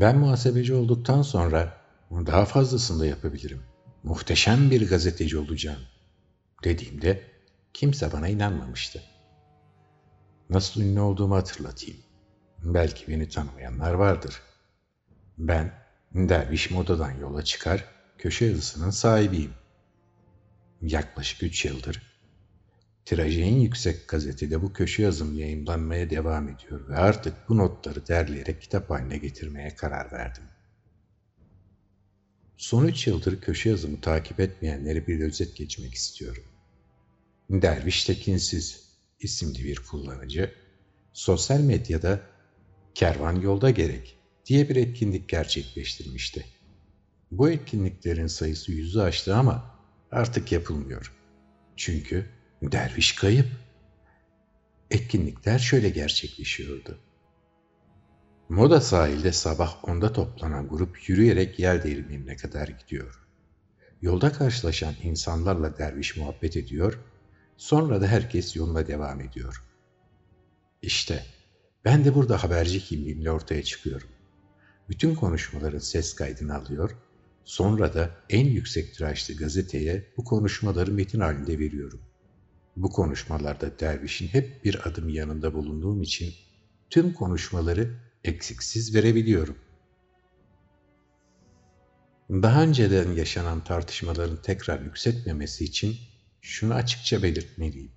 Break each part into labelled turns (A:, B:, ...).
A: Ben muhasebeci olduktan sonra daha fazlasını da yapabilirim. Muhteşem bir gazeteci olacağım. Dediğimde kimse bana inanmamıştı. Nasıl ünlü olduğumu hatırlatayım. Belki beni tanımayanlar vardır. Ben derviş modadan yola çıkar, köşe yazısının sahibiyim. Yaklaşık üç yıldır tirajı yüksek gazetede bu köşe yazım yayınlanmaya devam ediyor ve artık bu notları derleyerek kitap haline getirmeye karar verdim. Son üç yıldır köşe yazımı takip etmeyenlere bir özet geçmek istiyorum. Derviş Tekinsiz isimli bir kullanıcı, sosyal medyada kervan yolda gerek diye bir etkinlik gerçekleştirmişti. Bu etkinliklerin sayısı yüzü aştı ama artık yapılmıyor. Çünkü derviş kayıp. Etkinlikler şöyle gerçekleşiyordu. Moda sahilde sabah onda toplanan grup yürüyerek yer değirmenine kadar gidiyor. Yolda karşılaşan insanlarla derviş muhabbet ediyor, sonra da herkes yoluna devam ediyor. İşte ben de burada haberci kimliğimle ortaya çıkıyorum. Bütün konuşmaların ses kaydını alıyor, sonra da en yüksek tirajlı gazeteye bu konuşmaları metin halinde veriyorum. Bu konuşmalarda dervişin hep bir adım yanında bulunduğum için tüm konuşmaları eksiksiz verebiliyorum. Daha önceden yaşanan tartışmaların tekrar yükseltmemesi için şunu açıkça belirtmeliyim.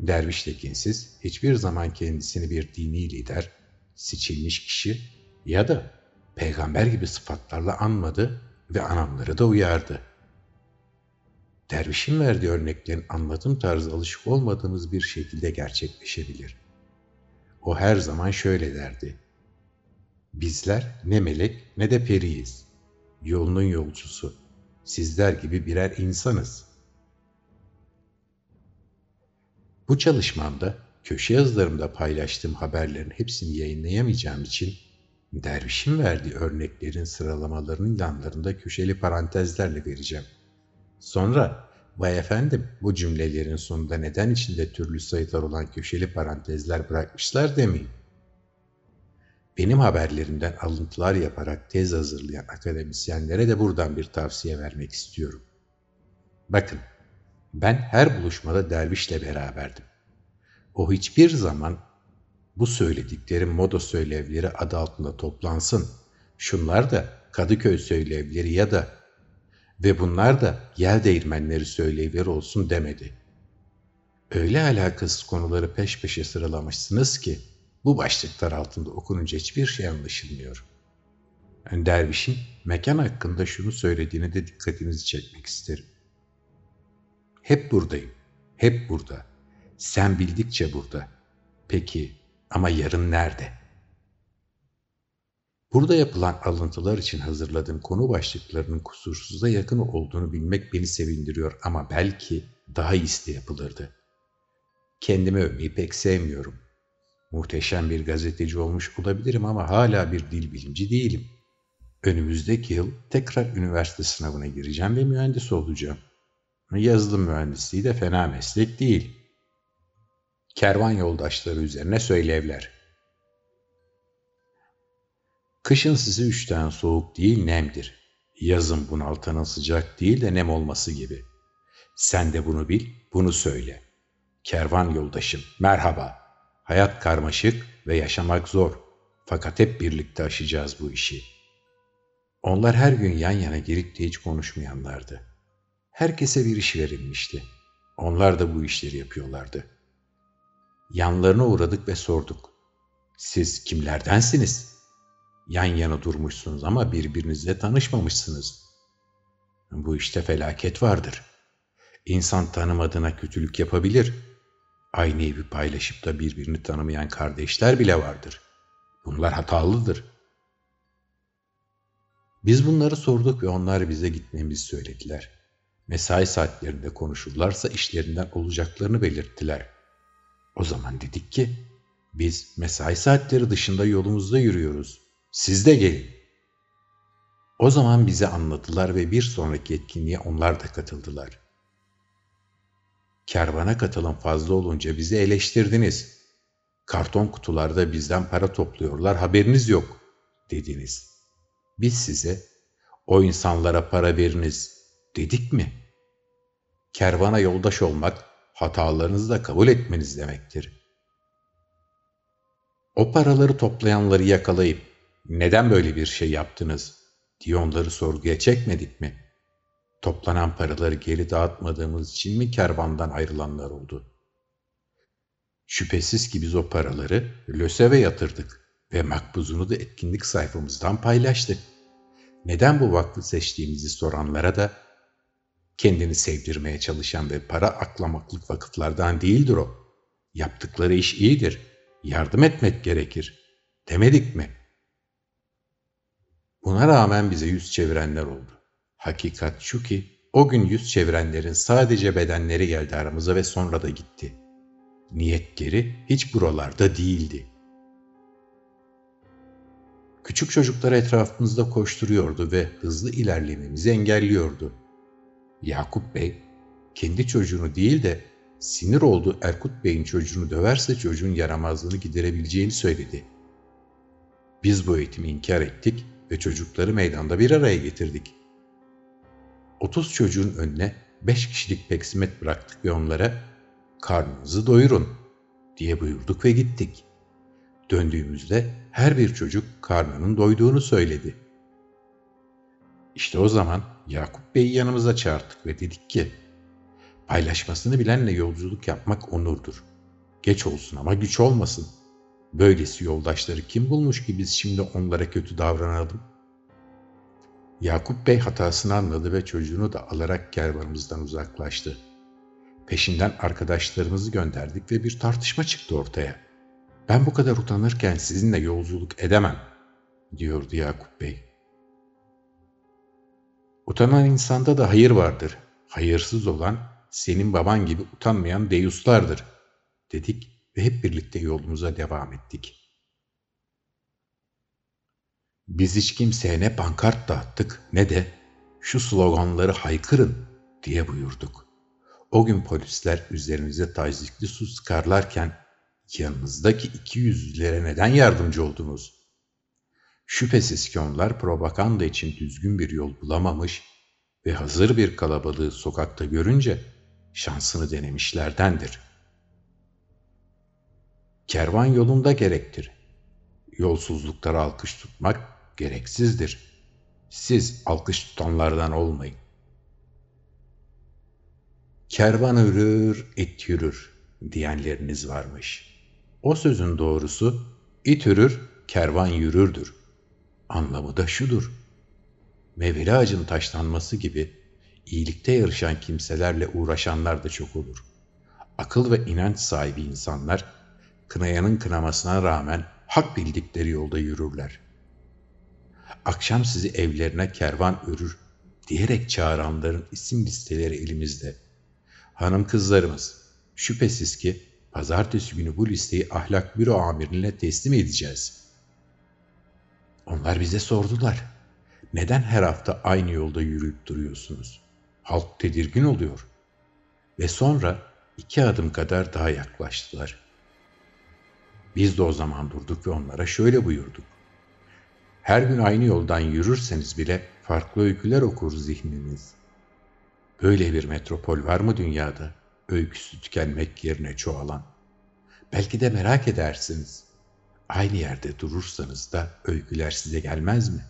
A: Derviş tekinsiz hiçbir zaman kendisini bir dini lider, seçilmiş kişi ya da peygamber gibi sıfatlarla anmadı ve anamları da uyardı. Dervişin verdiği örneklerin anlatım tarzı alışık olmadığımız bir şekilde gerçekleşebilir. O her zaman şöyle derdi. Bizler ne melek ne de periyiz. Yolunun yolcusu. Sizler gibi birer insanız. Bu çalışmamda köşe yazılarımda paylaştığım haberlerin hepsini yayınlayamayacağım için dervişin verdiği örneklerin sıralamalarının yanlarında köşeli parantezlerle vereceğim. Sonra Vay efendim bu cümlelerin sonunda neden içinde türlü sayılar olan köşeli parantezler bırakmışlar demeyin. Benim haberlerimden alıntılar yaparak tez hazırlayan akademisyenlere de buradan bir tavsiye vermek istiyorum. Bakın, ben her buluşmada dervişle beraberdim. O hiçbir zaman bu söylediklerim moda söylevleri adı altında toplansın. Şunlar da Kadıköy söylevleri ya da ve bunlar da yel değirmenleri söyleyiver olsun demedi. Öyle alakasız konuları peş peşe sıralamışsınız ki bu başlıklar altında okununca hiçbir şey anlaşılmıyor. Dervişin mekan hakkında şunu söylediğine de dikkatinizi çekmek isterim. Hep buradayım, hep burada. Sen bildikçe burada. Peki ama yarın nerede?'' Burada yapılan alıntılar için hazırladığım konu başlıklarının kusursuza yakın olduğunu bilmek beni sevindiriyor ama belki daha iyisi yapılırdı. Kendimi övmeyi pek sevmiyorum. Muhteşem bir gazeteci olmuş olabilirim ama hala bir dil bilimci değilim. Önümüzdeki yıl tekrar üniversite sınavına gireceğim ve mühendis olacağım. Yazılım mühendisliği de fena meslek değil. Kervan yoldaşları üzerine söylevler. Kışın sizi üçten soğuk değil nemdir. Yazın bunaltanın sıcak değil de nem olması gibi. Sen de bunu bil, bunu söyle. Kervan yoldaşım, merhaba. Hayat karmaşık ve yaşamak zor. Fakat hep birlikte aşacağız bu işi. Onlar her gün yan yana gelip de hiç konuşmayanlardı. Herkese bir iş verilmişti. Onlar da bu işleri yapıyorlardı. Yanlarına uğradık ve sorduk. Siz kimlerdensiniz?'' Yan yana durmuşsunuz ama birbirinizle tanışmamışsınız. Bu işte felaket vardır. İnsan tanımadığına kötülük yapabilir. Aynı evi paylaşıp da birbirini tanımayan kardeşler bile vardır. Bunlar hatalıdır. Biz bunları sorduk ve onlar bize gitmemizi söylediler. Mesai saatlerinde konuşurlarsa işlerinden olacaklarını belirttiler. O zaman dedik ki, biz mesai saatleri dışında yolumuzda yürüyoruz. Siz de gelin. O zaman bize anlattılar ve bir sonraki etkinliğe onlar da katıldılar. Kervana katılım fazla olunca bizi eleştirdiniz. Karton kutularda bizden para topluyorlar haberiniz yok dediniz. Biz size o insanlara para veriniz dedik mi? Kervana yoldaş olmak hatalarınızı da kabul etmeniz demektir. O paraları toplayanları yakalayıp neden böyle bir şey yaptınız diye onları sorguya çekmedik mi? Toplanan paraları geri dağıtmadığımız için mi kervandan ayrılanlar oldu? Şüphesiz ki biz o paraları LÖSEV'e yatırdık ve makbuzunu da etkinlik sayfamızdan paylaştık. Neden bu vakfı seçtiğimizi soranlara da kendini sevdirmeye çalışan ve para aklamaklık vakıflardan değildir o. Yaptıkları iş iyidir. Yardım etmek gerekir. Demedik mi? Buna rağmen bize yüz çevirenler oldu. Hakikat şu ki o gün yüz çevirenlerin sadece bedenleri geldi aramıza ve sonra da gitti. Niyetleri hiç buralarda değildi. Küçük çocuklar etrafımızda koşturuyordu ve hızlı ilerlememizi engelliyordu. Yakup Bey, kendi çocuğunu değil de sinir olduğu Erkut Bey'in çocuğunu döverse çocuğun yaramazlığını giderebileceğini söyledi. Biz bu eğitimi inkar ettik ve çocukları meydanda bir araya getirdik. 30 çocuğun önüne 5 kişilik peksimet bıraktık ve onlara karnınızı doyurun diye buyurduk ve gittik. Döndüğümüzde her bir çocuk karnının doyduğunu söyledi. İşte o zaman Yakup Bey'i yanımıza çağırdık ve dedik ki, paylaşmasını bilenle yolculuk yapmak onurdur. Geç olsun ama güç olmasın. Böylesi yoldaşları kim bulmuş ki biz şimdi onlara kötü davranalım? Yakup Bey hatasını anladı ve çocuğunu da alarak kervanımızdan uzaklaştı. Peşinden arkadaşlarımızı gönderdik ve bir tartışma çıktı ortaya. Ben bu kadar utanırken sizinle yolculuk edemem, diyordu Yakup Bey. Utanan insanda da hayır vardır. Hayırsız olan senin baban gibi utanmayan deyuslardır, dedik ve hep birlikte yolumuza devam ettik. Biz hiç kimseye ne pankart dağıttık ne de şu sloganları haykırın diye buyurduk. O gün polisler üzerimize tazikli su sıkarlarken yanınızdaki iki yüzlülere neden yardımcı oldunuz? Şüphesiz ki onlar propaganda için düzgün bir yol bulamamış ve hazır bir kalabalığı sokakta görünce şansını denemişlerdendir. Kervan yolunda gerektir. Yolsuzluklara alkış tutmak gereksizdir. Siz alkış tutanlardan olmayın. Kervan yürür, it yürür diyenleriniz varmış. O sözün doğrusu it yürür, kervan yürürdür. Anlamı da şudur. Meyveli ağacın taşlanması gibi iyilikte yarışan kimselerle uğraşanlar da çok olur. Akıl ve inanç sahibi insanlar kınayanın kınamasına rağmen hak bildikleri yolda yürürler. Akşam sizi evlerine kervan örür diyerek çağıranların isim listeleri elimizde. Hanım kızlarımız, şüphesiz ki pazartesi günü bu listeyi ahlak büro amirine teslim edeceğiz. Onlar bize sordular. Neden her hafta aynı yolda yürüyüp duruyorsunuz? Halk tedirgin oluyor. Ve sonra iki adım kadar daha yaklaştılar. Biz de o zaman durduk ve onlara şöyle buyurduk. Her gün aynı yoldan yürürseniz bile farklı öyküler okur zihniniz. Böyle bir metropol var mı dünyada? Öyküsü tükenmek yerine çoğalan. Belki de merak edersiniz. Aynı yerde durursanız da öyküler size gelmez mi?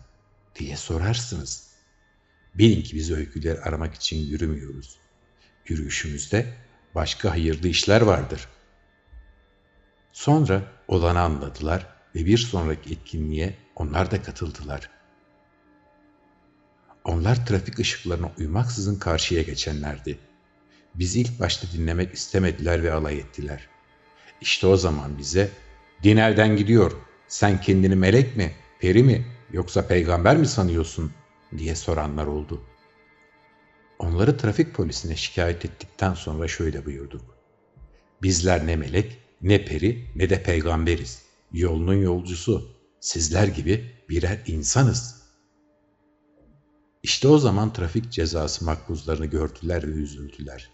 A: diye sorarsınız. Bilin ki biz öyküler aramak için yürümüyoruz. Yürüyüşümüzde başka hayırlı işler vardır. Sonra olanı anladılar ve bir sonraki etkinliğe onlar da katıldılar. Onlar trafik ışıklarına uymaksızın karşıya geçenlerdi. Bizi ilk başta dinlemek istemediler ve alay ettiler. İşte o zaman bize, Dinerden gidiyor, sen kendini melek mi, peri mi yoksa peygamber mi sanıyorsun diye soranlar oldu. Onları trafik polisine şikayet ettikten sonra şöyle buyurduk. Bizler ne melek, ne peri, ne de peygamberiz. Yolunun yolcusu, sizler gibi birer insanız. İşte o zaman trafik cezası makbuzlarını gördüler ve üzüldüler.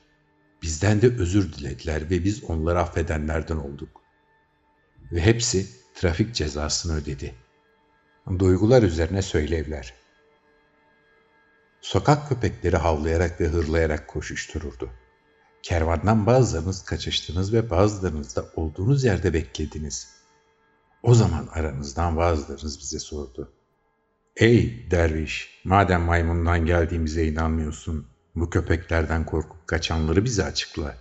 A: Bizden de özür dilediler ve biz onları affedenlerden olduk. ve hepsi trafik cezasını ödedi. Duygular üzerine söylevler. Sokak köpekleri havlayarak ve hırlayarak koşuştururdu. Kervandan bazılarınız kaçıştınız ve bazılarınız da olduğunuz yerde beklediniz. O zaman aranızdan bazılarınız bize sordu. Ey derviş, madem maymundan geldiğimize inanmıyorsun, bu köpeklerden korkup kaçanları bize açıkla.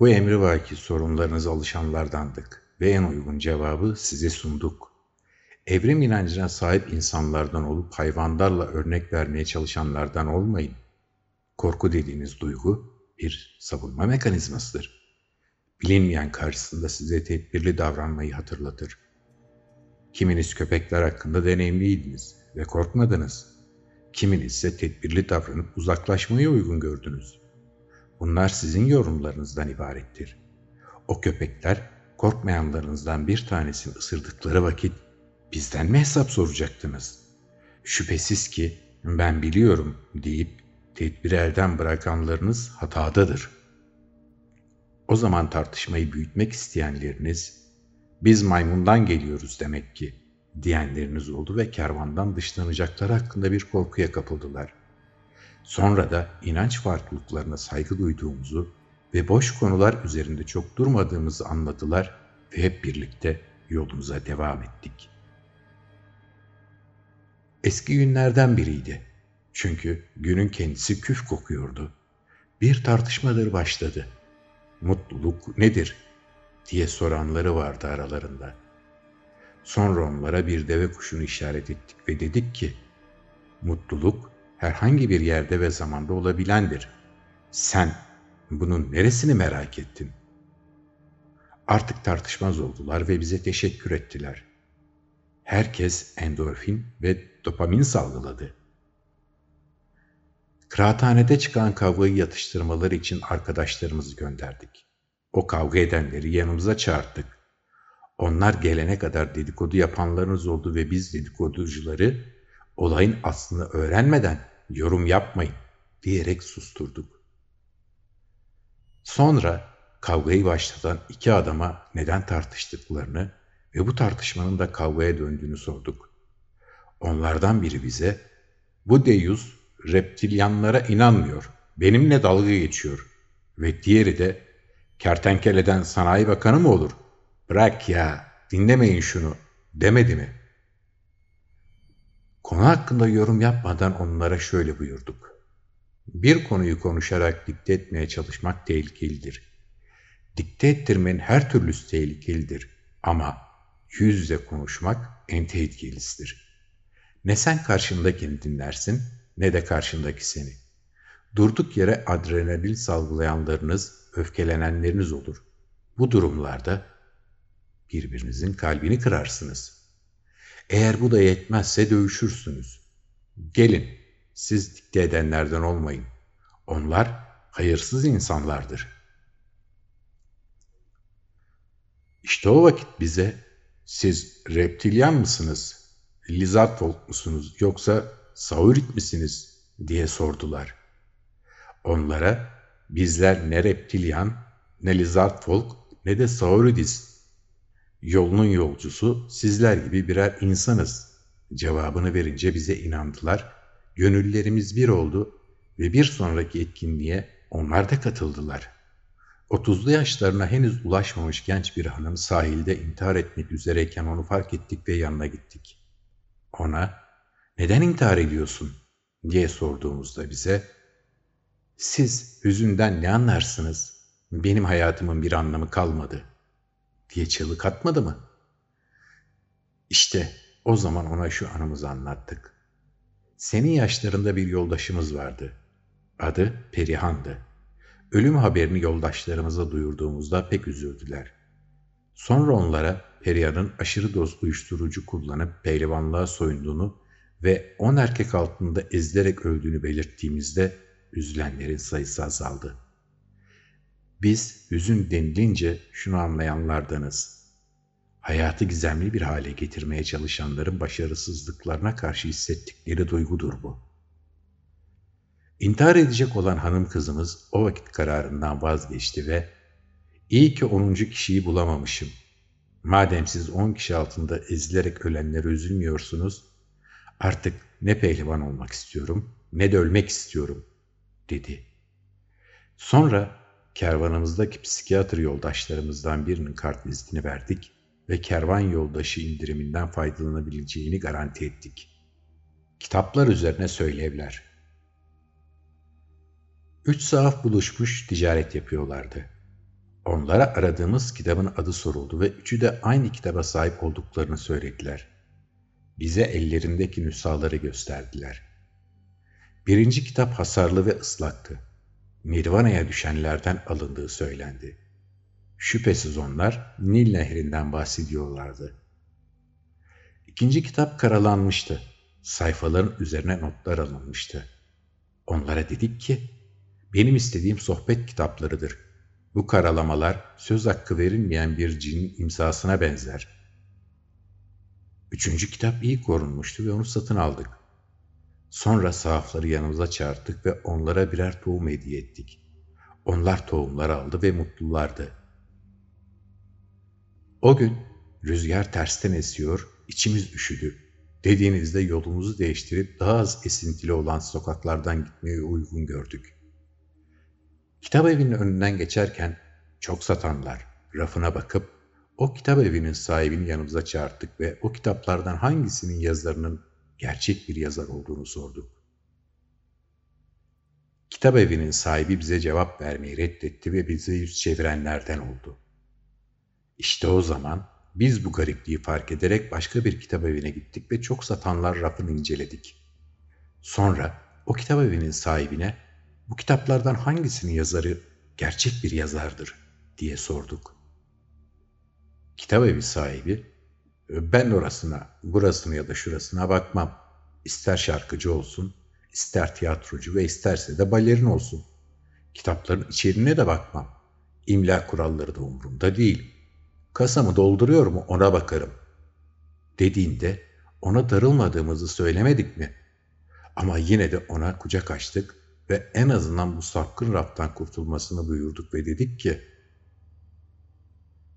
A: Bu emri vaki sorunlarınıza alışanlardandık ve en uygun cevabı size sunduk. Evrim inancına sahip insanlardan olup hayvanlarla örnek vermeye çalışanlardan olmayın. Korku dediğiniz duygu bir savunma mekanizmasıdır. Bilinmeyen karşısında size tedbirli davranmayı hatırlatır. Kiminiz köpekler hakkında deneyimliydiniz ve korkmadınız. Kiminiz ise tedbirli davranıp uzaklaşmayı uygun gördünüz. Bunlar sizin yorumlarınızdan ibarettir. O köpekler korkmayanlarınızdan bir tanesini ısırdıkları vakit bizden mi hesap soracaktınız? Şüphesiz ki ben biliyorum deyip tedbiri elden bırakanlarınız hatadadır. O zaman tartışmayı büyütmek isteyenleriniz biz maymundan geliyoruz demek ki diyenleriniz oldu ve kervandan dışlanacakları hakkında bir korkuya kapıldılar. Sonra da inanç farklılıklarına saygı duyduğumuzu ve boş konular üzerinde çok durmadığımızı anladılar ve hep birlikte yolumuza devam ettik. Eski günlerden biriydi. Çünkü günün kendisi küf kokuyordu. Bir tartışmadır başladı. Mutluluk nedir diye soranları vardı aralarında. Sonra onlara bir deve kuşunu işaret ettik ve dedik ki, mutluluk herhangi bir yerde ve zamanda olabilendir. Sen bunun neresini merak ettin? Artık tartışmaz oldular ve bize teşekkür ettiler. Herkes endorfin ve dopamin salgıladı. Kıraathanede çıkan kavgayı yatıştırmaları için arkadaşlarımızı gönderdik. O kavga edenleri yanımıza çağırdık. Onlar gelene kadar dedikodu yapanlarınız oldu ve biz dedikoducuları olayın aslını öğrenmeden yorum yapmayın diyerek susturduk. Sonra kavgayı başlatan iki adama neden tartıştıklarını ve bu tartışmanın da kavgaya döndüğünü sorduk. Onlardan biri bize, bu deyuz reptilyanlara inanmıyor, benimle dalga geçiyor ve diğeri de kertenkeleden sanayi bakanı mı olur? Bırak ya, dinlemeyin şunu demedi mi? Konu hakkında yorum yapmadan onlara şöyle buyurduk. Bir konuyu konuşarak dikte etmeye çalışmak tehlikelidir. Dikte ettirmenin her türlüsü tehlikelidir ama yüz yüze konuşmak en tehlikelisidir. Ne sen karşındakini dinlersin ne de karşındaki seni. Durduk yere adrenalin salgılayanlarınız, öfkelenenleriniz olur. Bu durumlarda birbirinizin kalbini kırarsınız. Eğer bu da yetmezse dövüşürsünüz. Gelin, siz dikte edenlerden olmayın. Onlar hayırsız insanlardır. İşte o vakit bize siz reptilyan mısınız, lizard folk musunuz yoksa saurit misiniz diye sordular. Onlara bizler ne reptilyan, ne lizard folk ne de sauridiz. Yolunun yolcusu sizler gibi birer insanız. Cevabını verince bize inandılar. Gönüllerimiz bir oldu ve bir sonraki etkinliğe onlar da katıldılar. Otuzlu yaşlarına henüz ulaşmamış genç bir hanım sahilde intihar etmek üzereyken onu fark ettik ve yanına gittik. Ona neden intihar ediyorsun diye sorduğumuzda bize siz hüzünden ne anlarsınız? Benim hayatımın bir anlamı kalmadı diye çığlık atmadı mı? İşte o zaman ona şu anımızı anlattık. Senin yaşlarında bir yoldaşımız vardı. Adı Perihan'dı. Ölüm haberini yoldaşlarımıza duyurduğumuzda pek üzüldüler. Sonra onlara Perihan'ın aşırı doz uyuşturucu kullanıp pehlivanlığa soyunduğunu ve on erkek altında ezilerek öldüğünü belirttiğimizde üzülenlerin sayısı azaldı. Biz hüzün denilince şunu anlayanlardanız. Hayatı gizemli bir hale getirmeye çalışanların başarısızlıklarına karşı hissettikleri duygudur bu. İntihar edecek olan hanım kızımız o vakit kararından vazgeçti ve iyi ki onuncu kişiyi bulamamışım. Madem siz on kişi altında ezilerek ölenlere üzülmüyorsunuz, artık ne pehlivan olmak istiyorum ne de ölmek istiyorum, dedi. Sonra kervanımızdaki psikiyatr yoldaşlarımızdan birinin kartvizitini verdik ve kervan yoldaşı indiriminden faydalanabileceğini garanti ettik. Kitaplar üzerine söylevler. Üç sahaf buluşmuş ticaret yapıyorlardı. Onlara aradığımız kitabın adı soruldu ve üçü de aynı kitaba sahip olduklarını söylediler. Bize ellerindeki nüshaları gösterdiler. Birinci kitap hasarlı ve ıslaktı. Nirvana'ya düşenlerden alındığı söylendi. Şüphesiz onlar Nil Nehri'nden bahsediyorlardı. İkinci kitap karalanmıştı. Sayfaların üzerine notlar alınmıştı. Onlara dedik ki, benim istediğim sohbet kitaplarıdır. Bu karalamalar söz hakkı verilmeyen bir cinin imzasına benzer. Üçüncü kitap iyi korunmuştu ve onu satın aldık. Sonra sahafları yanımıza çağırdık ve onlara birer tohum hediye ettik. Onlar tohumlar aldı ve mutlulardı. O gün rüzgar tersten esiyor, içimiz üşüdü. Dediğinizde yolumuzu değiştirip daha az esintili olan sokaklardan gitmeyi uygun gördük. Kitap evinin önünden geçerken çok satanlar rafına bakıp o kitap evinin sahibini yanımıza çağırttık ve o kitaplardan hangisinin yazarının gerçek bir yazar olduğunu sorduk. Kitap evinin sahibi bize cevap vermeyi reddetti ve bize yüz çevirenlerden oldu. İşte o zaman biz bu garipliği fark ederek başka bir kitap evine gittik ve çok satanlar rafını inceledik. Sonra o kitap evinin sahibine bu kitaplardan hangisinin yazarı gerçek bir yazardır diye sorduk. Kitap evi sahibi ben orasına, burasına ya da şurasına bakmam. İster şarkıcı olsun, ister tiyatrocu ve isterse de balerin olsun. Kitapların içeriğine de bakmam. İmla kuralları da umurumda değil. Kasamı dolduruyor mu ona bakarım. Dediğinde ona darılmadığımızı söylemedik mi? Ama yine de ona kucak açtık ve en azından bu sapkın raftan kurtulmasını buyurduk ve dedik ki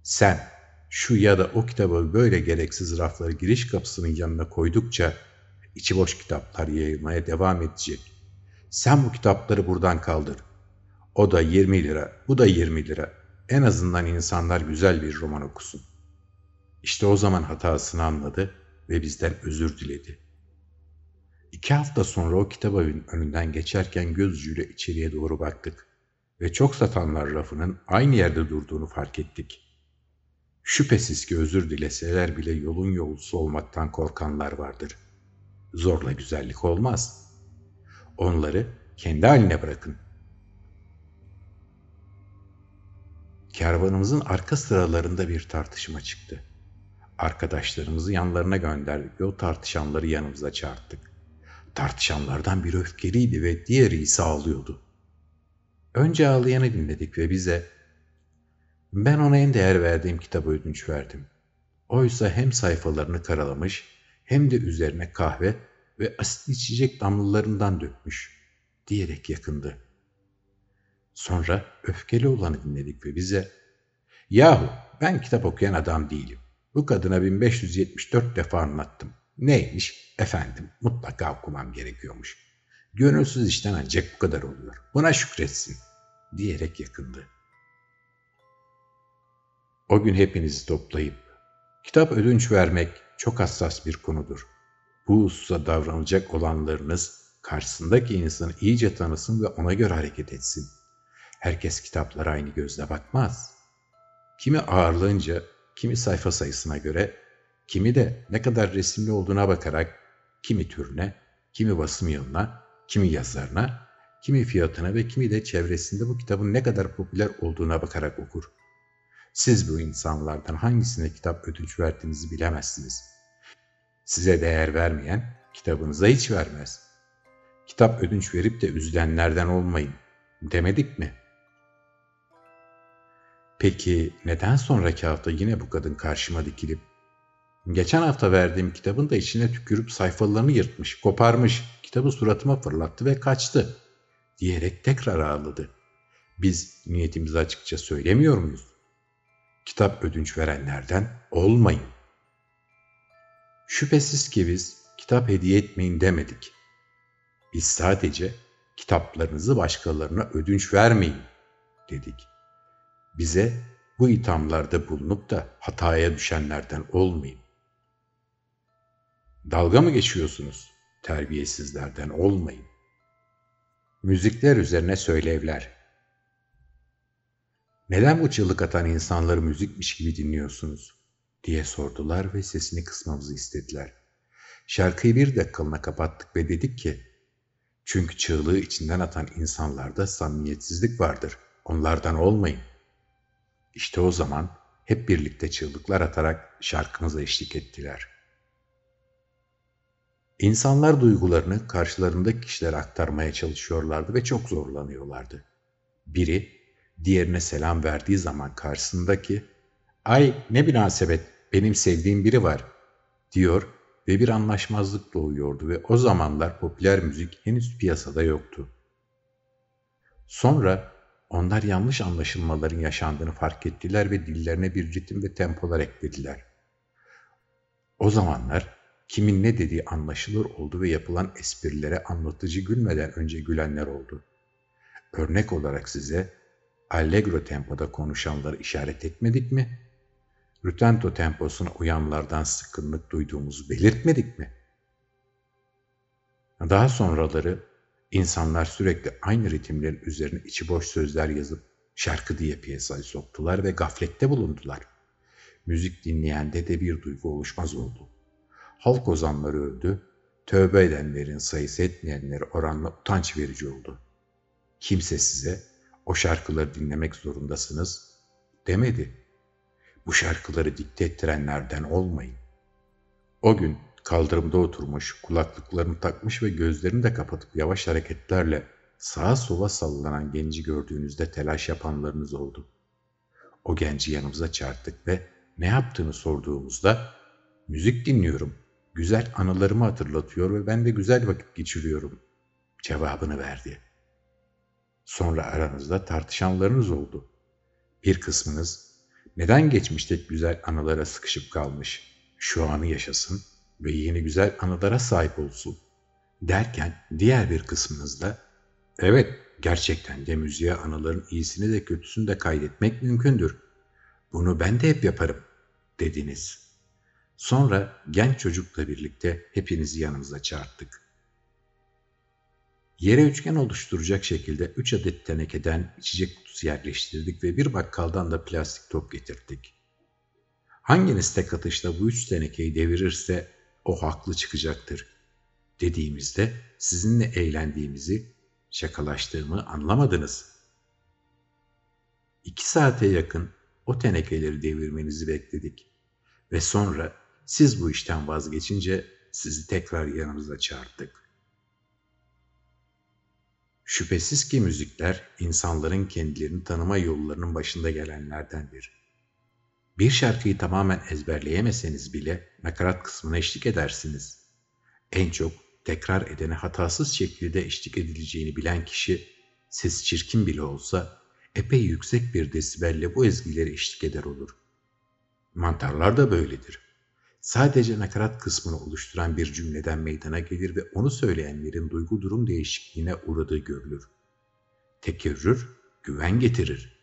A: sen şu ya da o kitabı böyle gereksiz rafları giriş kapısının yanına koydukça içi boş kitaplar yayılmaya devam edecek. Sen bu kitapları buradan kaldır. O da 20 lira, bu da 20 lira. En azından insanlar güzel bir roman okusun. İşte o zaman hatasını anladı ve bizden özür diledi. İki hafta sonra o kitabın önünden geçerken göz içeriye doğru baktık ve çok satanlar rafının aynı yerde durduğunu fark ettik.'' Şüphesiz ki özür dileseler bile yolun yolcusu olmaktan korkanlar vardır. Zorla güzellik olmaz. Onları kendi haline bırakın. Kervanımızın arka sıralarında bir tartışma çıktı. Arkadaşlarımızı yanlarına gönderdik ve o tartışanları yanımıza çağırttık. Tartışanlardan biri öfkeliydi ve diğeri ise ağlıyordu. Önce ağlayanı dinledik ve bize ben ona en değer verdiğim kitabı ödünç verdim. Oysa hem sayfalarını karalamış hem de üzerine kahve ve asit içecek damlalarından dökmüş diyerek yakındı. Sonra öfkeli olanı dinledik ve bize ''Yahu ben kitap okuyan adam değilim. Bu kadına 1574 defa anlattım. Neymiş? Efendim mutlaka okumam gerekiyormuş. Gönülsüz işten ancak bu kadar oluyor. Buna şükretsin.'' diyerek yakındı. O gün hepinizi toplayıp kitap ödünç vermek çok hassas bir konudur. Bu hususa davranacak olanlarınız karşısındaki insanı iyice tanısın ve ona göre hareket etsin. Herkes kitaplara aynı gözle bakmaz. Kimi ağırlığınca, kimi sayfa sayısına göre, kimi de ne kadar resimli olduğuna bakarak, kimi türüne, kimi basım yılına, kimi yazarına, kimi fiyatına ve kimi de çevresinde bu kitabın ne kadar popüler olduğuna bakarak okur. Siz bu insanlardan hangisine kitap ödünç verdiğinizi bilemezsiniz. Size değer vermeyen kitabınıza hiç vermez. Kitap ödünç verip de üzülenlerden olmayın demedik mi? Peki neden sonraki hafta yine bu kadın karşıma dikilip Geçen hafta verdiğim kitabın da içine tükürüp sayfalarını yırtmış, koparmış, kitabı suratıma fırlattı ve kaçtı diyerek tekrar ağladı. Biz niyetimizi açıkça söylemiyor muyuz? Kitap ödünç verenlerden olmayın. Şüphesiz ki biz kitap hediye etmeyin demedik. Biz sadece kitaplarınızı başkalarına ödünç vermeyin dedik. Bize bu ithamlarda bulunup da hataya düşenlerden olmayın. Dalga mı geçiyorsunuz? Terbiyesizlerden olmayın. Müzikler üzerine söylevler. Neden bu çığlık atan insanları müzikmiş gibi dinliyorsunuz? diye sordular ve sesini kısmamızı istediler. Şarkıyı bir dakikalığına kapattık ve dedik ki, çünkü çığlığı içinden atan insanlarda samimiyetsizlik vardır. Onlardan olmayın. İşte o zaman hep birlikte çığlıklar atarak şarkımıza eşlik ettiler. İnsanlar duygularını karşılarındaki kişilere aktarmaya çalışıyorlardı ve çok zorlanıyorlardı. Biri diğerine selam verdiği zaman karşısındaki ''Ay ne münasebet benim sevdiğim biri var'' diyor ve bir anlaşmazlık doğuyordu ve o zamanlar popüler müzik henüz piyasada yoktu. Sonra onlar yanlış anlaşılmaların yaşandığını fark ettiler ve dillerine bir ritim ve tempolar eklediler. O zamanlar kimin ne dediği anlaşılır oldu ve yapılan esprilere anlatıcı gülmeden önce gülenler oldu. Örnek olarak size allegro tempoda konuşanları işaret etmedik mi? Rütento temposuna uyanlardan sıkkınlık duyduğumuzu belirtmedik mi? Daha sonraları insanlar sürekli aynı ritimlerin üzerine içi boş sözler yazıp şarkı diye piyasaya soktular ve gaflette bulundular. Müzik dinleyende de bir duygu oluşmaz oldu. Halk ozanları öldü, tövbe edenlerin sayısı etmeyenleri oranla utanç verici oldu. Kimse size o şarkıları dinlemek zorundasınız demedi. Bu şarkıları dikte ettirenlerden olmayın. O gün kaldırımda oturmuş, kulaklıklarını takmış ve gözlerini de kapatıp yavaş hareketlerle sağa sola sallanan genci gördüğünüzde telaş yapanlarınız oldu. O genci yanımıza çağırttık ve ne yaptığını sorduğumuzda müzik dinliyorum, güzel anılarımı hatırlatıyor ve ben de güzel vakit geçiriyorum cevabını verdi. Sonra aranızda tartışanlarınız oldu. Bir kısmınız neden geçmişteki güzel anılara sıkışıp kalmış, şu anı yaşasın ve yeni güzel anılara sahip olsun derken diğer bir kısmınız da evet gerçekten de müziğe anıların iyisini de kötüsünü de kaydetmek mümkündür. Bunu ben de hep yaparım dediniz. Sonra genç çocukla birlikte hepinizi yanımıza çağırttık. Yere üçgen oluşturacak şekilde üç adet tenekeden içecek kutusu yerleştirdik ve bir bakkaldan da plastik top getirdik. Hanginiz tek atışta bu üç tenekeyi devirirse o haklı çıkacaktır dediğimizde sizinle eğlendiğimizi, şakalaştığımı anlamadınız. İki saate yakın o tenekeleri devirmenizi bekledik ve sonra siz bu işten vazgeçince sizi tekrar yanımıza çağırdık. Şüphesiz ki müzikler insanların kendilerini tanıma yollarının başında gelenlerdendir. Bir şarkıyı tamamen ezberleyemeseniz bile nakarat kısmına eşlik edersiniz. En çok tekrar edene hatasız şekilde eşlik edileceğini bilen kişi, ses çirkin bile olsa epey yüksek bir desibelle bu ezgileri eşlik eder olur. Mantarlar da böyledir sadece nakarat kısmını oluşturan bir cümleden meydana gelir ve onu söyleyenlerin duygu durum değişikliğine uğradığı görülür. Tekerrür, güven getirir.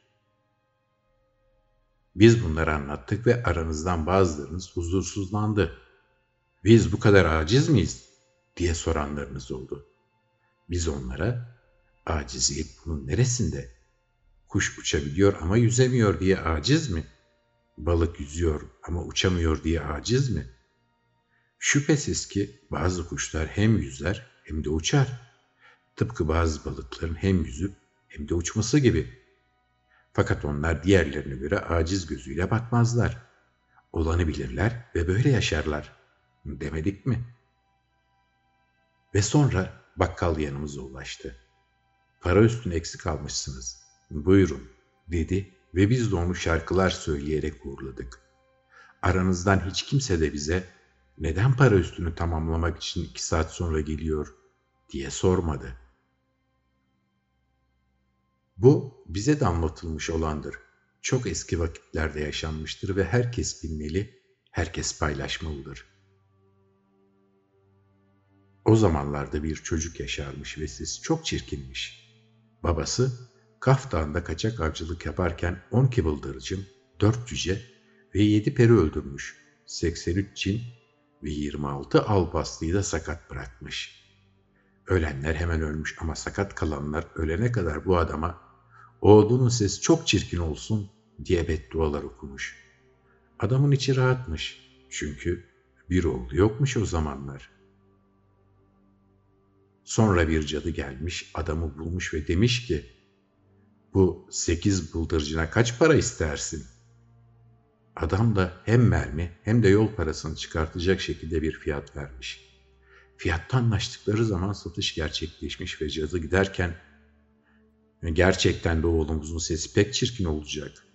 A: Biz bunları anlattık ve aranızdan bazılarınız huzursuzlandı. Biz bu kadar aciz miyiz? diye soranlarınız oldu. Biz onlara, aciziyet bunun neresinde? Kuş uçabiliyor ama yüzemiyor diye aciz mi?'' Balık yüzüyor ama uçamıyor diye aciz mi? Şüphesiz ki bazı kuşlar hem yüzer hem de uçar. Tıpkı bazı balıkların hem yüzüp hem de uçması gibi. Fakat onlar diğerlerine göre aciz gözüyle bakmazlar. Olanı bilirler ve böyle yaşarlar. Demedik mi? Ve sonra bakkal yanımıza ulaştı. Para üstüne eksik almışsınız. Buyurun dedi ve biz de onu şarkılar söyleyerek uğurladık. Aranızdan hiç kimse de bize neden para üstünü tamamlamak için iki saat sonra geliyor diye sormadı. Bu bize de anlatılmış olandır. çok eski vakitlerde yaşanmıştır ve herkes bilmeli, herkes paylaşmalıdır. O zamanlarda bir çocuk yaşarmış ve sesi çok çirkinmiş. Babası Kaf Dağı'nda kaçak avcılık yaparken 10 kıvıldırıcın, 4 cüce ve 7 peri öldürmüş. 83 cin ve 26 albaslıyı da sakat bırakmış. Ölenler hemen ölmüş ama sakat kalanlar ölene kadar bu adama oğlunun sesi çok çirkin olsun diye beddualar okumuş. Adamın içi rahatmış çünkü bir oğlu yokmuş o zamanlar. Sonra bir cadı gelmiş adamı bulmuş ve demiş ki bu sekiz bıldırcına kaç para istersin? Adam da hem mermi hem de yol parasını çıkartacak şekilde bir fiyat vermiş. Fiyatta anlaştıkları zaman satış gerçekleşmiş ve cadı giderken gerçekten de oğlumuzun sesi pek çirkin olacak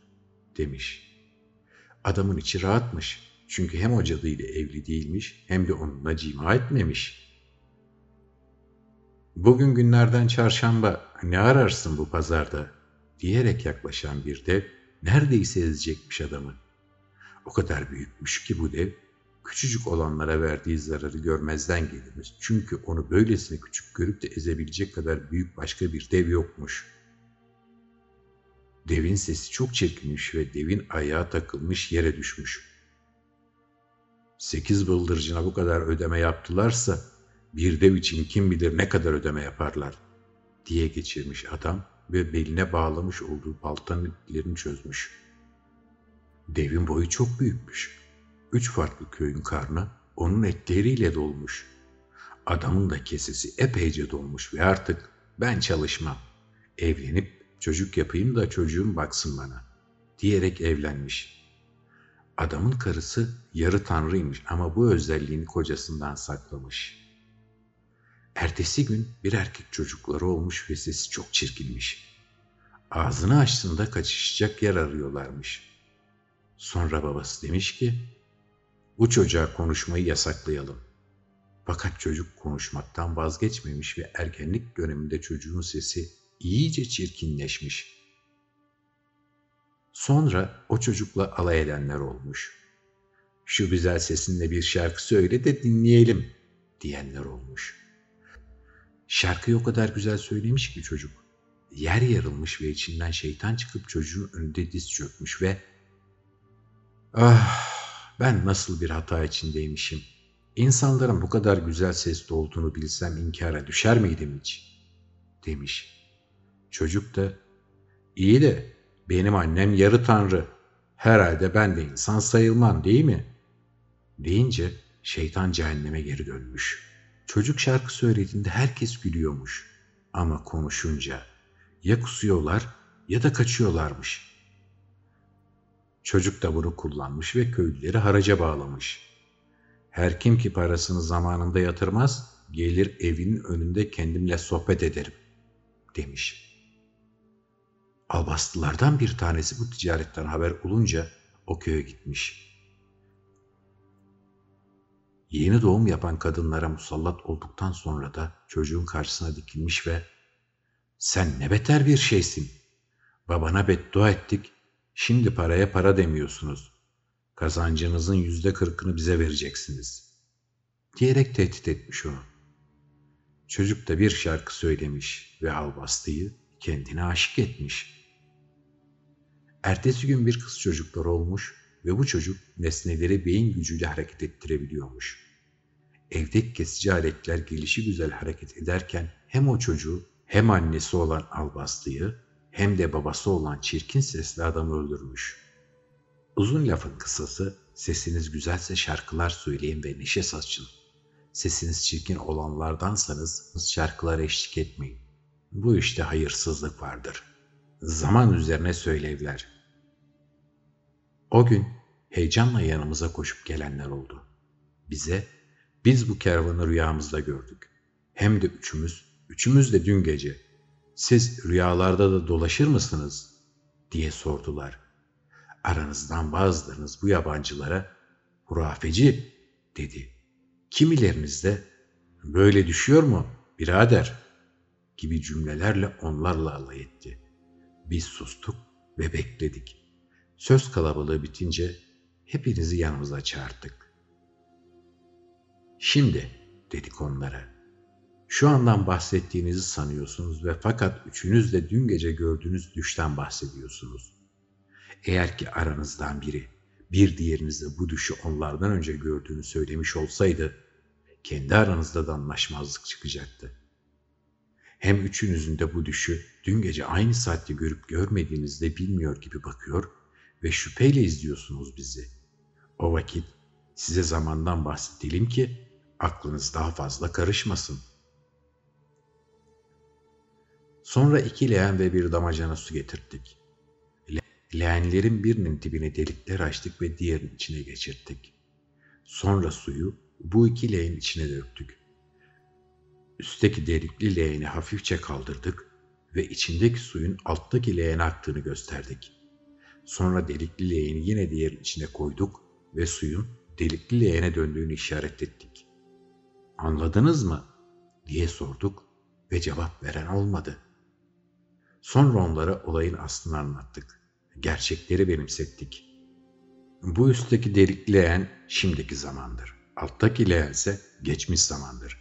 A: demiş. Adamın içi rahatmış çünkü hem o cadıyla evli değilmiş hem de onunla cima etmemiş. Bugün günlerden çarşamba ne ararsın bu pazarda diyerek yaklaşan bir dev neredeyse ezecekmiş adamı. O kadar büyükmüş ki bu dev, küçücük olanlara verdiği zararı görmezden gelirmiş. Çünkü onu böylesine küçük görüp de ezebilecek kadar büyük başka bir dev yokmuş. Devin sesi çok çirkinmiş ve devin ayağı takılmış yere düşmüş. Sekiz bıldırcına bu kadar ödeme yaptılarsa bir dev için kim bilir ne kadar ödeme yaparlar diye geçirmiş adam ve beline bağlamış olduğu baltanın iplerini çözmüş. Devin boyu çok büyükmüş. Üç farklı köyün karnı onun etleriyle dolmuş. Adamın da kesesi epeyce dolmuş ve artık ben çalışmam. Evlenip çocuk yapayım da çocuğum baksın bana diyerek evlenmiş. Adamın karısı yarı tanrıymış ama bu özelliğini kocasından saklamış.'' Ertesi gün bir erkek çocukları olmuş ve sesi çok çirkinmiş. Ağzını açtığında kaçışacak yer arıyorlarmış. Sonra babası demiş ki, bu çocuğa konuşmayı yasaklayalım. Fakat çocuk konuşmaktan vazgeçmemiş ve ergenlik döneminde çocuğun sesi iyice çirkinleşmiş. Sonra o çocukla alay edenler olmuş. Şu güzel sesinle bir şarkı söyle de dinleyelim diyenler olmuş.'' Şarkıyı o kadar güzel söylemiş ki çocuk. Yer yarılmış ve içinden şeytan çıkıp çocuğun önünde diz çökmüş ve ''Ah ben nasıl bir hata içindeymişim. İnsanların bu kadar güzel sesli olduğunu bilsem inkara düşer miydim hiç?'' demiş. Çocuk da ''İyi de benim annem yarı tanrı. Herhalde ben de insan sayılmam değil mi?'' deyince şeytan cehenneme geri dönmüş.'' Çocuk şarkı söylediğinde herkes gülüyormuş. Ama konuşunca ya kusuyorlar ya da kaçıyorlarmış. Çocuk da bunu kullanmış ve köylüleri haraca bağlamış. Her kim ki parasını zamanında yatırmaz, gelir evinin önünde kendimle sohbet ederim, demiş. Albastılardan bir tanesi bu ticaretten haber olunca o köye gitmiş.'' Yeni doğum yapan kadınlara musallat olduktan sonra da çocuğun karşısına dikilmiş ve ''Sen ne beter bir şeysin. Babana beddua ettik, şimdi paraya para demiyorsunuz. Kazancınızın yüzde kırkını bize vereceksiniz.'' diyerek tehdit etmiş onu. Çocuk da bir şarkı söylemiş ve albastıyı kendine aşık etmiş. Ertesi gün bir kız çocukları olmuş ve bu çocuk nesneleri beyin gücüyle hareket ettirebiliyormuş. Evdeki kesici aletler gelişi güzel hareket ederken hem o çocuğu hem annesi olan Albastı'yı hem de babası olan çirkin sesli adamı öldürmüş. Uzun lafın kısası sesiniz güzelse şarkılar söyleyin ve neşe saçın. Sesiniz çirkin olanlardansanız şarkılara eşlik etmeyin. Bu işte hayırsızlık vardır. Zaman üzerine söylevler. O gün heyecanla yanımıza koşup gelenler oldu. Bize, biz bu kervanı rüyamızda gördük. Hem de üçümüz, üçümüz de dün gece. Siz rüyalarda da dolaşır mısınız? diye sordular. Aranızdan bazılarınız bu yabancılara hurafeci dedi. Kimileriniz de böyle düşüyor mu birader gibi cümlelerle onlarla alay etti. Biz sustuk ve bekledik. Söz kalabalığı bitince hepinizi yanımıza çağırdık. Şimdi dedik onlara. Şu andan bahsettiğinizi sanıyorsunuz ve fakat üçünüz de dün gece gördüğünüz düşten bahsediyorsunuz. Eğer ki aranızdan biri bir diğerinize bu düşü onlardan önce gördüğünü söylemiş olsaydı, kendi aranızda da anlaşmazlık çıkacaktı. Hem üçünüzün de bu düşü dün gece aynı saatte görüp görmediğinizde bilmiyor gibi bakıyor ve şüpheyle izliyorsunuz bizi. O vakit size zamandan bahsedelim ki aklınız daha fazla karışmasın. Sonra iki leğen ve bir damacana su getirdik. Leğenlerin birinin dibine delikler açtık ve diğerinin içine geçirttik. Sonra suyu bu iki leğen içine döktük. Üstteki delikli leğeni hafifçe kaldırdık ve içindeki suyun alttaki leğene aktığını gösterdik. Sonra delikli leğeni yine diğer içine koyduk ve suyun delikli leğene döndüğünü işaret ettik. Anladınız mı? diye sorduk ve cevap veren olmadı. Sonra onlara olayın aslını anlattık. Gerçekleri benimsettik. Bu üstteki delikli leğen şimdiki zamandır. Alttaki leğen ise geçmiş zamandır.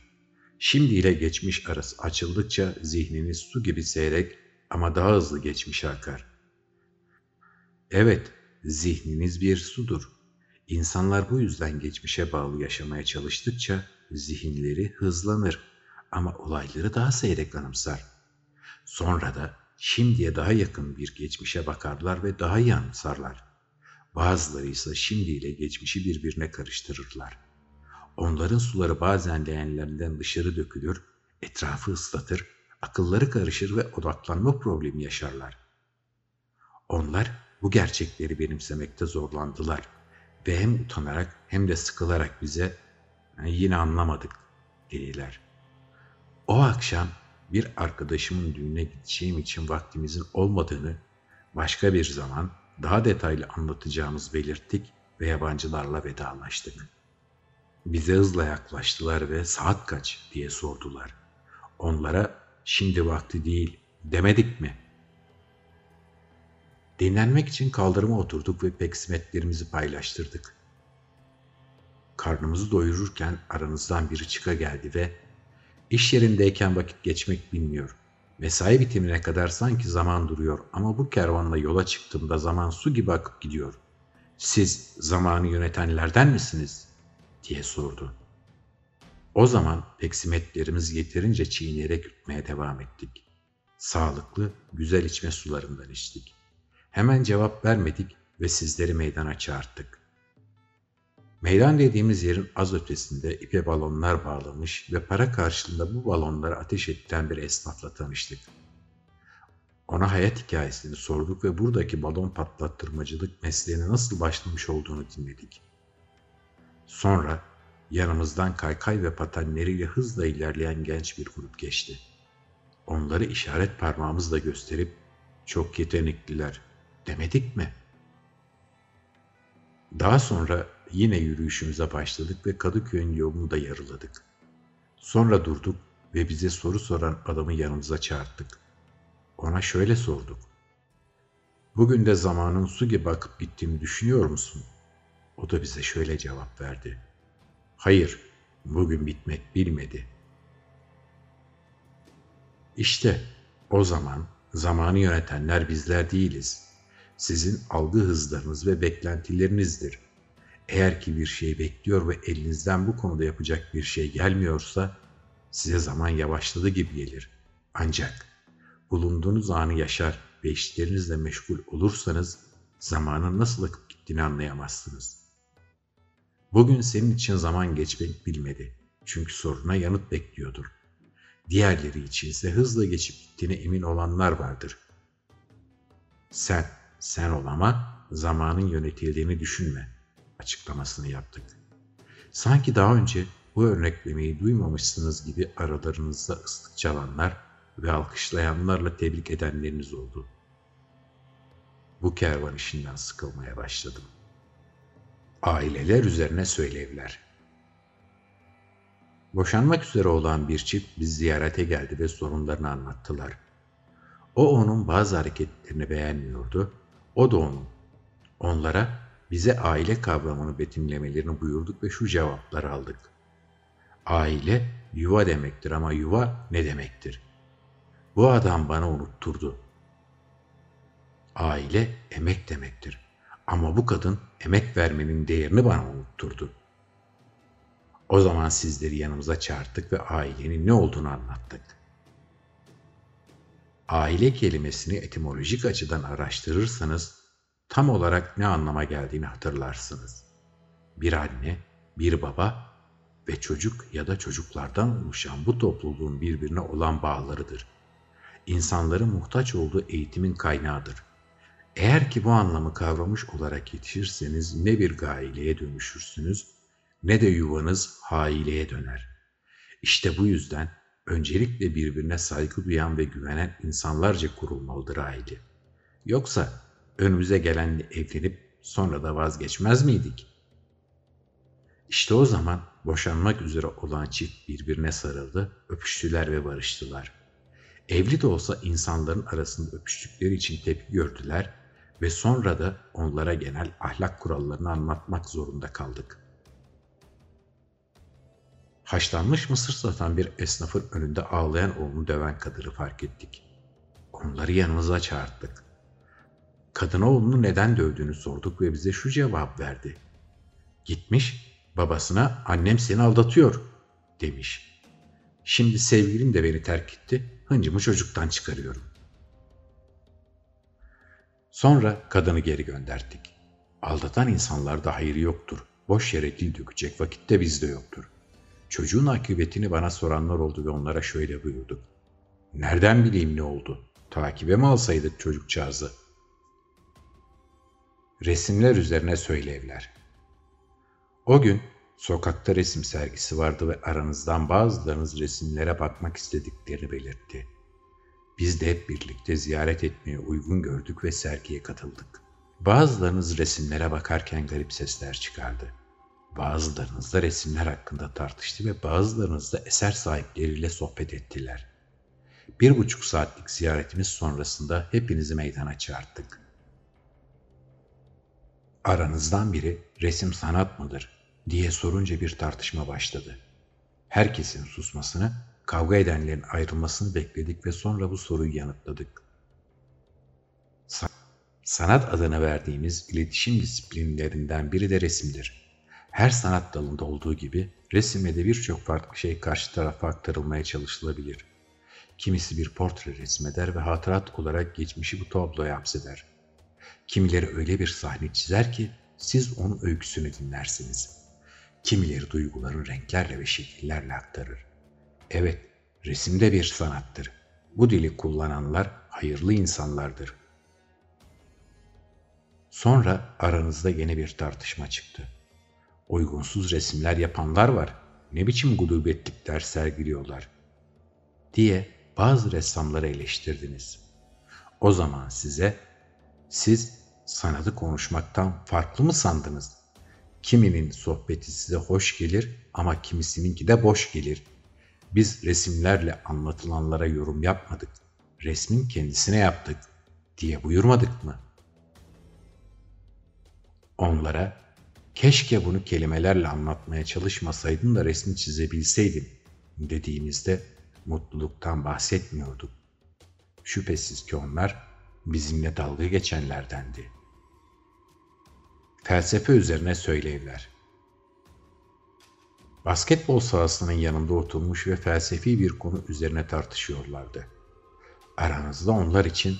A: Şimdi ile geçmiş arası açıldıkça zihniniz su gibi seyrek ama daha hızlı geçmişe akar. Evet, zihniniz bir sudur. İnsanlar bu yüzden geçmişe bağlı yaşamaya çalıştıkça zihinleri hızlanır ama olayları daha seyrek anımsar. Sonra da şimdiye daha yakın bir geçmişe bakarlar ve daha iyi anımsarlar. Bazıları ise şimdiyle geçmişi birbirine karıştırırlar. Onların suları bazen leğenlerinden dışarı dökülür, etrafı ıslatır, akılları karışır ve odaklanma problemi yaşarlar. Onlar bu gerçekleri benimsemekte zorlandılar ve hem utanarak hem de sıkılarak bize yine anlamadık dediler. O akşam bir arkadaşımın düğüne gideceğim için vaktimizin olmadığını başka bir zaman daha detaylı anlatacağımız belirttik ve yabancılarla vedalaştık. Bize hızla yaklaştılar ve saat kaç diye sordular. Onlara şimdi vakti değil demedik mi? Dinlenmek için kaldırıma oturduk ve peksimetlerimizi paylaştırdık. Karnımızı doyururken aranızdan biri çıka geldi ve iş yerindeyken vakit geçmek bilmiyor. Mesai bitimine kadar sanki zaman duruyor ama bu kervanla yola çıktığımda zaman su gibi akıp gidiyor. Siz zamanı yönetenlerden misiniz?'' diye sordu. O zaman peksimetlerimiz yeterince çiğneyerek yutmaya devam ettik. Sağlıklı, güzel içme sularından içtik. Hemen cevap vermedik ve sizleri meydana çağırttık. Meydan dediğimiz yerin az ötesinde ipe balonlar bağlamış ve para karşılığında bu balonları ateş ettiren bir esnafla tanıştık. Ona hayat hikayesini sorduk ve buradaki balon patlattırmacılık mesleğine nasıl başlamış olduğunu dinledik. Sonra yanımızdan kaykay ve patenleriyle hızla ilerleyen genç bir grup geçti. Onları işaret parmağımızla gösterip çok yetenekliler demedik mi? Daha sonra yine yürüyüşümüze başladık ve Kadıköy'ün yolunu da yarıladık. Sonra durduk ve bize soru soran adamı yanımıza çağırttık. Ona şöyle sorduk. Bugün de zamanın su gibi akıp gittiğini düşünüyor musun?'' O da bize şöyle cevap verdi. Hayır, bugün bitmek bilmedi. İşte o zaman zamanı yönetenler bizler değiliz. Sizin algı hızlarınız ve beklentilerinizdir. Eğer ki bir şey bekliyor ve elinizden bu konuda yapacak bir şey gelmiyorsa size zaman yavaşladı gibi gelir. Ancak bulunduğunuz anı yaşar ve işlerinizle meşgul olursanız zamanın nasıl akıp gittiğini anlayamazsınız. Bugün senin için zaman geçmek bilmedi. Çünkü soruna yanıt bekliyordur. Diğerleri için ise hızla geçip gittiğine emin olanlar vardır. Sen, sen ol ama zamanın yönetildiğini düşünme açıklamasını yaptık. Sanki daha önce bu örneklemeyi duymamışsınız gibi aralarınızda ıslık çalanlar ve alkışlayanlarla tebrik edenleriniz oldu. Bu kervan işinden sıkılmaya başladım aileler üzerine söylevler. Boşanmak üzere olan bir çift biz ziyarete geldi ve sorunlarını anlattılar. O onun bazı hareketlerini beğenmiyordu, o da onun. Onlara bize aile kavramını betimlemelerini buyurduk ve şu cevapları aldık. Aile yuva demektir ama yuva ne demektir? Bu adam bana unutturdu. Aile emek demektir. Ama bu kadın emek vermenin değerini bana unutturdu. O zaman sizleri yanımıza çağırttık ve ailenin ne olduğunu anlattık. Aile kelimesini etimolojik açıdan araştırırsanız tam olarak ne anlama geldiğini hatırlarsınız. Bir anne, bir baba ve çocuk ya da çocuklardan oluşan bu topluluğun birbirine olan bağlarıdır. İnsanların muhtaç olduğu eğitimin kaynağıdır. Eğer ki bu anlamı kavramış olarak yetişirseniz ne bir gaileye dönüşürsünüz ne de yuvanız haileye döner. İşte bu yüzden öncelikle birbirine saygı duyan ve güvenen insanlarca kurulmalıdır aile. Yoksa önümüze gelenle evlenip sonra da vazgeçmez miydik? İşte o zaman boşanmak üzere olan çift birbirine sarıldı, öpüştüler ve barıştılar. Evli de olsa insanların arasında öpüştükleri için tepki gördüler ve sonra da onlara genel ahlak kurallarını anlatmak zorunda kaldık. Haşlanmış mısır satan bir esnafın önünde ağlayan oğlunu döven kadını fark ettik. Onları yanımıza çağırttık. Kadına oğlunu neden dövdüğünü sorduk ve bize şu cevap verdi. Gitmiş, babasına annem seni aldatıyor demiş. Şimdi sevgilim de beni terk etti, hıncımı çocuktan çıkarıyorum. Sonra kadını geri gönderdik. Aldatan insanlarda hayır yoktur. Boş yere dil dökecek vakitte bizde yoktur. Çocuğun akıbetini bana soranlar oldu ve onlara şöyle buyurduk. Nereden bileyim ne oldu? Takibe mi alsaydık çocukcağızı? Resimler üzerine söylevler. O gün sokakta resim sergisi vardı ve aranızdan bazılarınız resimlere bakmak istediklerini belirtti. Biz de hep birlikte ziyaret etmeye uygun gördük ve sergiye katıldık. Bazılarınız resimlere bakarken garip sesler çıkardı. Bazılarınız da resimler hakkında tartıştı ve bazılarınız da eser sahipleriyle sohbet ettiler. Bir buçuk saatlik ziyaretimiz sonrasında hepinizi meydana çağırttık. Aranızdan biri resim sanat mıdır diye sorunca bir tartışma başladı. Herkesin susmasını, kavga edenlerin ayrılmasını bekledik ve sonra bu soruyu yanıtladık. Sanat adına verdiğimiz iletişim disiplinlerinden biri de resimdir. Her sanat dalında olduğu gibi resimde de birçok farklı şey karşı tarafa aktarılmaya çalışılabilir. Kimisi bir portre resmeder ve hatırat olarak geçmişi bu tabloya hapseder. Kimileri öyle bir sahne çizer ki siz onun öyküsünü dinlersiniz. Kimileri duyguların renklerle ve şekillerle aktarır. Evet, resimde bir sanattır. Bu dili kullananlar hayırlı insanlardır. Sonra aranızda yeni bir tartışma çıktı. Uygunsuz resimler yapanlar var. Ne biçim gudubetlikler sergiliyorlar. Diye bazı ressamları eleştirdiniz. O zaman size siz sanatı konuşmaktan farklı mı sandınız? Kiminin sohbeti size hoş gelir ama kimisininki de boş gelir. Biz resimlerle anlatılanlara yorum yapmadık. Resmin kendisine yaptık diye buyurmadık mı? Onlara keşke bunu kelimelerle anlatmaya çalışmasaydın da resmi çizebilseydim dediğimizde mutluluktan bahsetmiyorduk. Şüphesiz ki onlar bizimle dalga geçenlerdendi. Felsefe üzerine söylevler. Basketbol sahasının yanında oturmuş ve felsefi bir konu üzerine tartışıyorlardı. Aranızda onlar için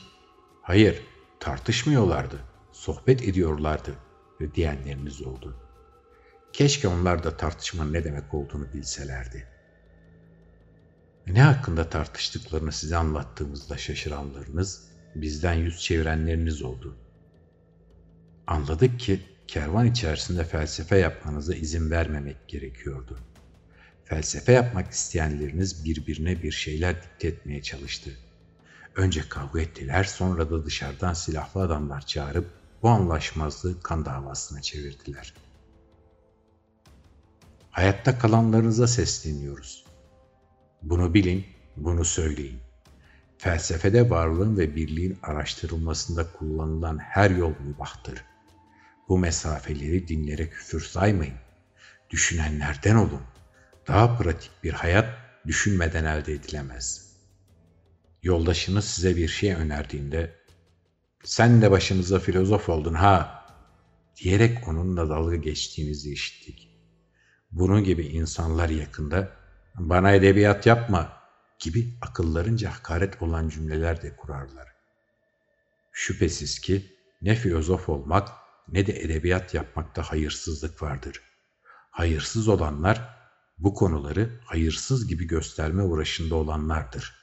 A: hayır tartışmıyorlardı, sohbet ediyorlardı ve diyenleriniz oldu. Keşke onlar da tartışmanın ne demek olduğunu bilselerdi. Ne hakkında tartıştıklarını size anlattığımızda şaşıranlarınız, bizden yüz çevirenleriniz oldu. Anladık ki kervan içerisinde felsefe yapmanıza izin vermemek gerekiyordu. Felsefe yapmak isteyenleriniz birbirine bir şeyler dikte etmeye çalıştı. Önce kavga ettiler, sonra da dışarıdan silahlı adamlar çağırıp bu anlaşmazlığı kan davasına çevirdiler. Hayatta kalanlarınıza sesleniyoruz. Bunu bilin, bunu söyleyin. Felsefede varlığın ve birliğin araştırılmasında kullanılan her yol mübahtır. Bu mesafeleri dinlere küfür saymayın. Düşünenlerden olun. Daha pratik bir hayat düşünmeden elde edilemez. Yoldaşınız size bir şey önerdiğinde sen de başımıza filozof oldun ha diyerek onunla dalga geçtiğinizi işittik. Bunun gibi insanlar yakında bana edebiyat yapma gibi akıllarınca hakaret olan cümleler de kurarlar. Şüphesiz ki ne filozof olmak ne de edebiyat yapmakta hayırsızlık vardır. Hayırsız olanlar bu konuları hayırsız gibi gösterme uğraşında olanlardır.